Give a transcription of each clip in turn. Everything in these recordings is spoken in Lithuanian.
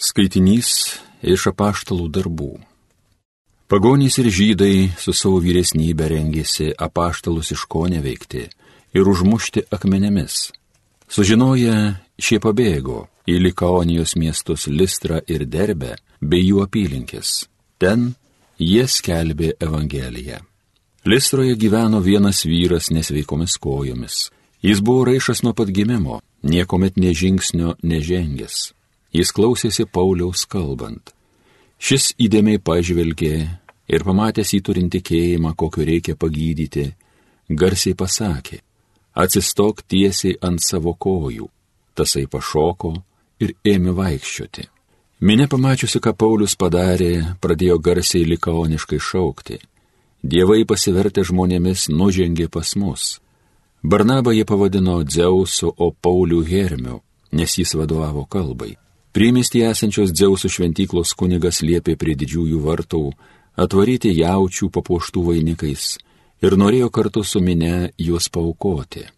Skaitinys iš apaštalų darbų. Pagonys ir žydai su savo vyresnybė rengėsi apaštalus iš ko neveikti ir užmušti akmenėmis. Sužinoję, šie pabėgo į Likaonijos miestus Listrą ir Derbę bei jų apylinkės. Ten jie skelbė Evangeliją. Listroje gyveno vienas vyras nesveikomis kojomis. Jis buvo raišas nuo pat gimimo, niekomet nežingsnio nežengęs Jis klausėsi Pauliaus kalbant. Šis įdėmiai pažvelgė ir pamatęs įturint tikėjimą, kokio reikia pagydyti, garsiai pasakė, atsistok tiesiai ant savo kojų. Tasai pašoko ir ėmė vaikščioti. Minė pamačiusi, ką Paulius padarė, pradėjo garsiai likaoniškai šaukti. Dievai pasivertę žmonėmis nužengė pas mus. Barnabą jie pavadino Dzeusu, o Paulių Hermiu, nes jis vadovavo kalbai. Priemestį esančios Dzeusų šventyklos kunigas liepė prie didžiųjų vartų atvaryti jaučių papuoštų vainikais ir norėjo kartu su minė juos paukoti.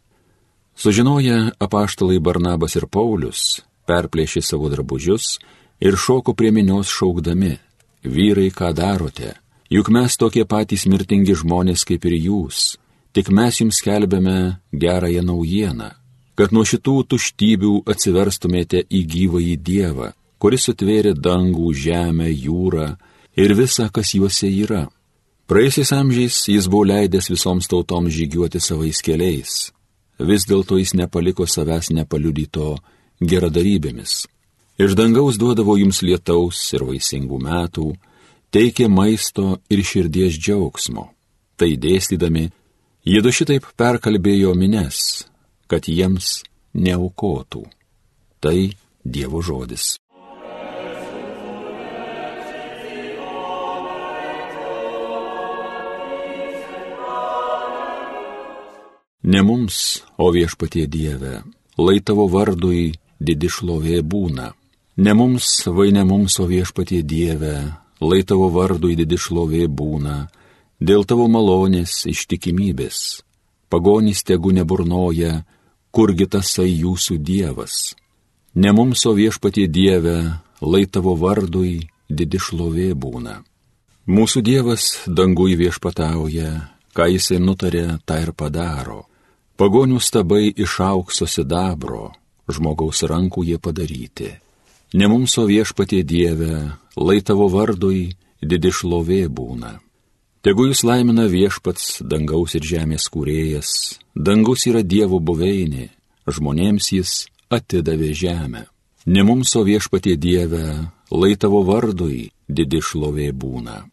Sužinoję apaštalai Barnabas ir Paulius, perplėšė savo drabužius ir šoko prie minios šaukdami, vyrai, ką darote, juk mes tokie patys mirtingi žmonės kaip ir jūs, tik mes jums kelbėme gerąją naujieną kad nuo šitų tuštybių atsiverstumėte į gyvąjį Dievą, kuris sutvėrė dangų, žemę, jūrą ir visą, kas juose yra. Praėjusiais amžiais jis buvo leidęs visoms tautoms žygiuoti savais keliais. Vis dėlto jis nepaliko savęs nepaliudyto geradarybėmis. Iš dangaus duodavo jums lietaus ir vaisingų metų, teikė maisto ir širdies džiaugsmo. Tai dėstydami, jie du šitaip perkalbėjo mines, kad jiems neaukotų. Tai Dievo žodis. Ne mums, o viešpatie Dieve, lai tavo vardui didi šlovė būna. Ne mums, vai ne mums, o viešpatie Dieve, lai tavo vardui didi šlovė būna, dėl tavo malonės ištikimybės. Pagonys tegu neburnoja, kurgi tasai jūsų Dievas. Ne mums, o viešpatie Dieve, lai tavo vardui didi šlovė būna. Mūsų Dievas dangui viešpatauja, ką jisai nutarė, tą ir padaro. Pagonių stabai iš aukso sidabro, žmogaus rankų jie padaryti. Ne mums, o viešpatie Dieve, lai tavo vardui didi šlovė būna. Tegu jūs laimina viešpats, dangaus ir žemės kūrėjas, dangus yra Dievo buveinė, žmonėms jis atidavė žemę. Ne mums, o viešpatie Dieve, lai tavo vardui didi šlovė būna.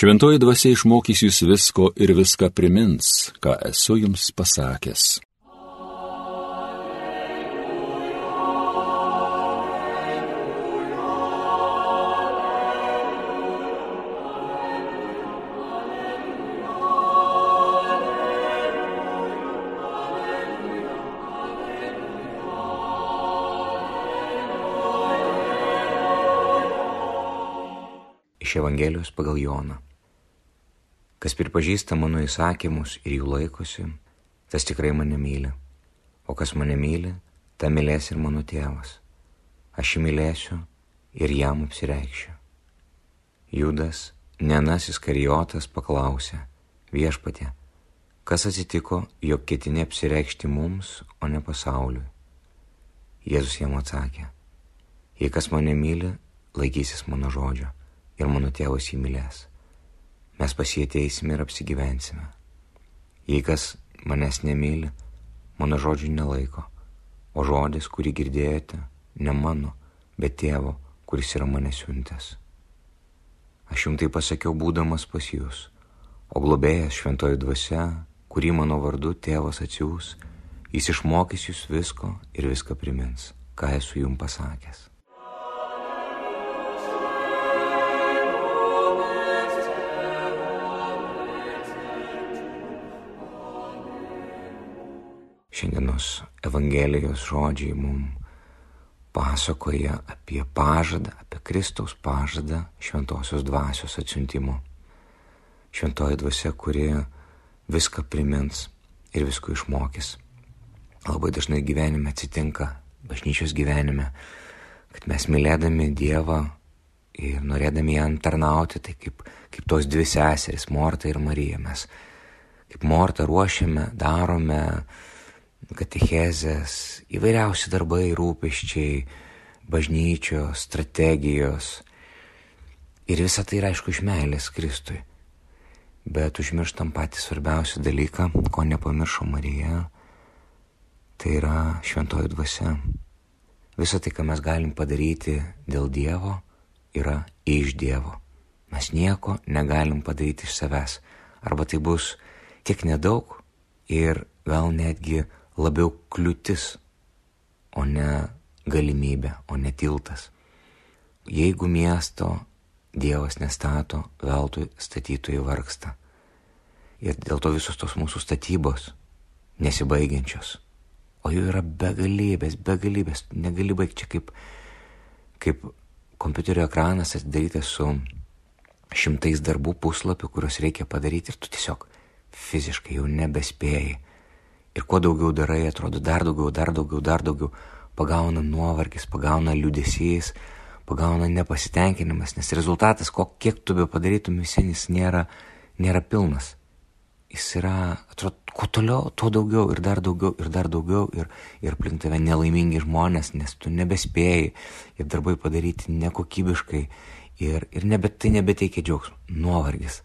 Šventoji dvasia išmokys jūs visko ir viską primins, ką esu jums pasakęs. Iš Evangelijos pagal Joną. Kas pripažįsta mano įsakymus ir jų laikosi, tas tikrai mane myli. O kas mane myli, tą mylės ir mano tėvas. Aš jį mylėsiu ir jam apsireikšiu. Judas, nenasis karijotas, paklausė, viešpatė, kas atsitiko, jog ketini apsireikšti mums, o ne pasauliui. Jėzus jam atsakė, jei kas mane myli, laikysis mano žodžio ir mano tėvas jį mylės mes pasieteisime ir apsigyvensime. Jei kas manęs nemyli, mano žodžių nelaiko, o žodis, kurį girdėjote, ne mano, bet tėvo, kuris yra mane siuntęs. Aš jums tai pasakiau būdamas pas jūs, o globėjas šventoji dvasia, kurį mano vardu tėvas atsiūs, jis išmokys jūs visko ir viską primins, ką esu jums pasakęs. Šiandienos Evangelijos žodžiai mums pasakoja apie pažadą, apie Kristaus pažadą šventosios dvasios atsiuntimo. Šventoji dvasia, kuri viską primins ir visko išmokys. Labai dažnai gyvenime atsitinka, bažnyčios gyvenime, kad mes mylėdami Dievą ir norėdami jam tarnauti, tai kaip, kaip tos dvi seserys, Morta ir Marija, mes kaip Morta ruošiame, darome, katechezės, įvairiausi darbai, rūpeščiai, bažnyčios, strategijos. Ir visa tai yra aišku iš meilės Kristui. Bet užmirštam patį svarbiausią dalyką, ko nepamiršo Marija, tai yra šventoji dvasia. Visa tai, ką mes galim padaryti dėl Dievo, yra iš Dievo. Mes nieko negalim padaryti iš savęs. Arba tai bus tiek nedaug ir gal netgi labiau kliūtis, o ne galimybė, o ne tiltas. Jeigu miesto Dievas nestato, veltui statytojai vargsta. Ir dėl to visos tos mūsų statybos nesibaigiančios. O jų yra begalybės, begalybės. Negali baigti čia kaip, kaip kompiuterio ekranas atidarytas su šimtais darbų puslapių, kuriuos reikia padaryti ir tu tiesiog fiziškai jau nebespėjai ir kuo daugiau darai, atrodo dar daugiau, dar daugiau, dar daugiau, pagauna nuovargis, pagauna liudesys, pagauna nepasitenkinimas, nes rezultatas, ko, kiek tu be padarytum, visinis nėra, nėra pilnas. Jis yra, atrodo, kuo toliau, tuo daugiau ir dar daugiau ir dar daugiau ir, ir aplink tave nelaimingi žmonės, nes tu nebespėjai ir darbai padaryti nekokybiškai ir, ir nebe, tai nebeteikia džiaugsmo. Nuovargis,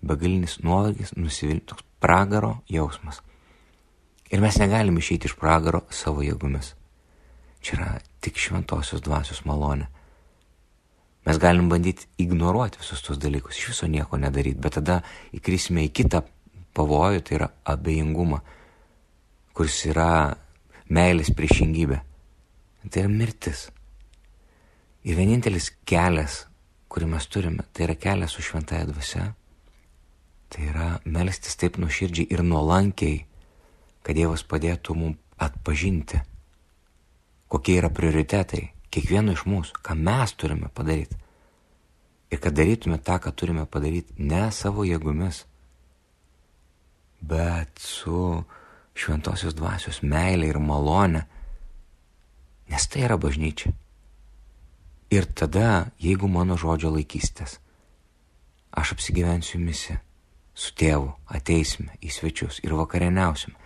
begalinis nuovargis, nusivilti, toks pragaro jausmas. Ir mes negalim išeiti iš pragaro savo jėgomis. Čia yra tik šventosios dvasios malonė. Mes galim bandyti ignoruoti visus tos dalykus, iš viso nieko nedaryti, bet tada įkrisime į kitą pavojų, tai yra abejingumą, kuris yra meilės priešingybė. Tai yra mirtis. Ir vienintelis kelias, kurį mes turime, tai yra kelias su šventąją dvasia. Tai yra melstis taip nuoširdžiai ir nuolankiai kad Dievas padėtų mums atpažinti, kokie yra prioritetai kiekvieno iš mūsų, ką mes turime padaryti. Ir kad darytume tą, ką turime padaryti ne savo jėgomis, bet su šventosios dvasios meilė ir malonė, nes tai yra bažnyčia. Ir tada, jeigu mano žodžio laikysitės, aš apsigyvensiu jumise, su tėvu ateisime į svečius ir vakarieniausime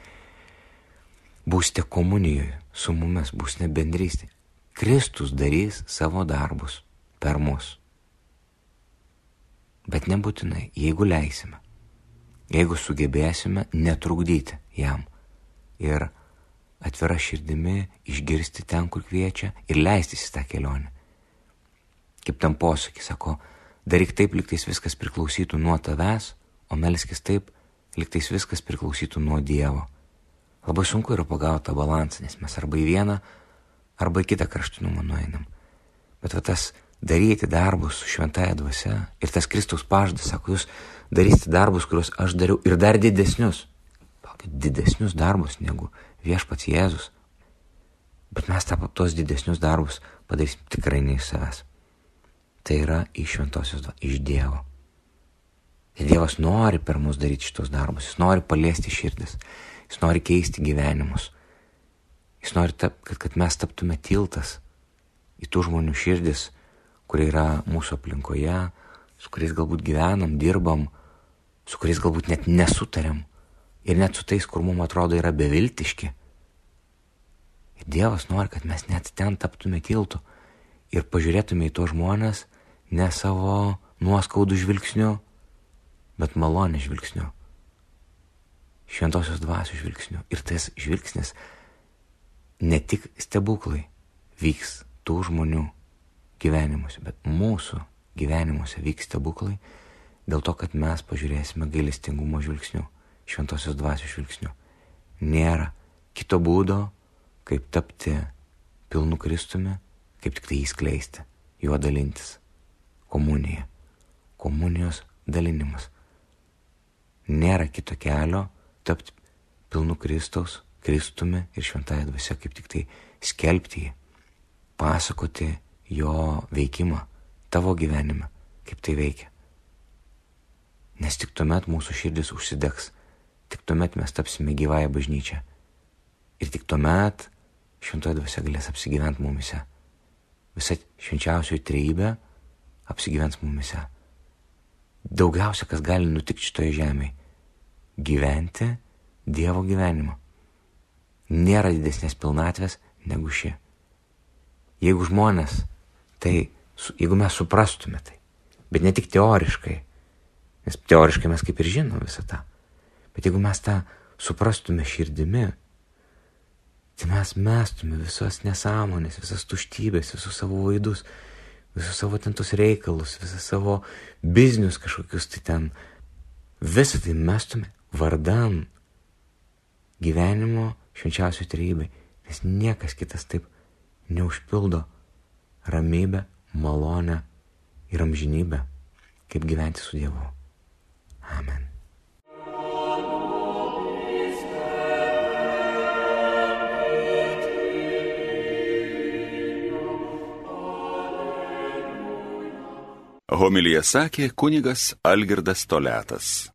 būsite komunijoje su mumis, būsite bendrystė. Kristus darys savo darbus per mus. Bet nebūtinai, jeigu leisime, jeigu sugebėsime netrukdyti jam ir atvira širdimi išgirsti ten, kur kviečia ir leistis į tą kelionę. Kaip tam posakį sako, daryk taip, liktais viskas priklausytų nuo tavęs, o melskis taip, liktais viskas priklausytų nuo Dievo. Labai sunku yra pagauti tą balansą, nes mes arba į vieną, arba į kitą kraštinumą nueinam. Bet va tas daryti darbus su šventąją dvasia ir tas Kristaus pažadas, sako, jūs darysite darbus, kuriuos aš dariau ir dar didesnius. Palkit, didesnius darbus negu viešpats Jėzus. Bet mes tą tos didesnius darbus padarysim tikrai ne iš savęs. Tai yra iš šventosios, iš Dievo. Ir Dievas nori per mus daryti šitos darbus, jis nori paliesti širdis. Jis nori keisti gyvenimus. Jis nori, tap, kad, kad mes taptume tiltas į tų žmonių širdis, kurie yra mūsų aplinkoje, su kuriais galbūt gyvenam, dirbam, su kuriais galbūt net nesutariam ir net su tais, kur mums atrodo yra beviltiški. Ir Dievas nori, kad mes net ten taptume tiltu ir pažiūrėtume į tos žmonės ne savo nuoskaudų žvilgsniu, bet malonė žvilgsniu šventosios dvasios žvilgsniu. Ir tas žvilgsnis ne tik stebuklai vyks tų žmonių gyvenimuose, bet mūsų gyvenimuose vyks stebuklai dėl to, kad mes pažiūrėsime gailestingumo žvilgsniu, šventosios dvasios žvilgsniu. Nėra kito būdo, kaip tapti pilnu Kristumi, kaip tik tai įskleisti, juo dalintis. Komunija, komunijos dalinimas. Nėra kito kelio tapti pilnu Kristaus, Kristumi ir šventąją dvasę kaip tik tai skelbti jį, pasakoti jo veikimą tavo gyvenime, kaip tai veikia. Nes tik tuomet mūsų širdis užsidegs, tik tuomet mes tapsime gyvąją bažnyčią. Ir tik tuomet šventoji dvasia galės apsigyventi mumise. Visa švenčiausioji trejybė apsigyvens mumise. Daugiausia, kas gali nutikti šitoje žemėje - gyventi Dievo gyvenimą. Nėra didesnės pilnatvės negu ši. Jeigu žmonės, tai jeigu mes suprastume tai, bet ne tik teoriškai, nes teoriškai mes kaip ir žinom visą tą, bet jeigu mes tą suprastume širdimi, tai mes mestume visas nesąmonės, visas tuštybės, visus savo vaidus, visus savo tentus reikalus, visas savo biznius kažkokius tai ten, visą tai mestume vardan gyvenimo švenčiausių trejybai, nes niekas kitas taip neužpildo ramybę, malonę ir amžinybę, kaip gyventi su Dievu. Amen. Homilyje sakė kunigas Algirdas Toletas.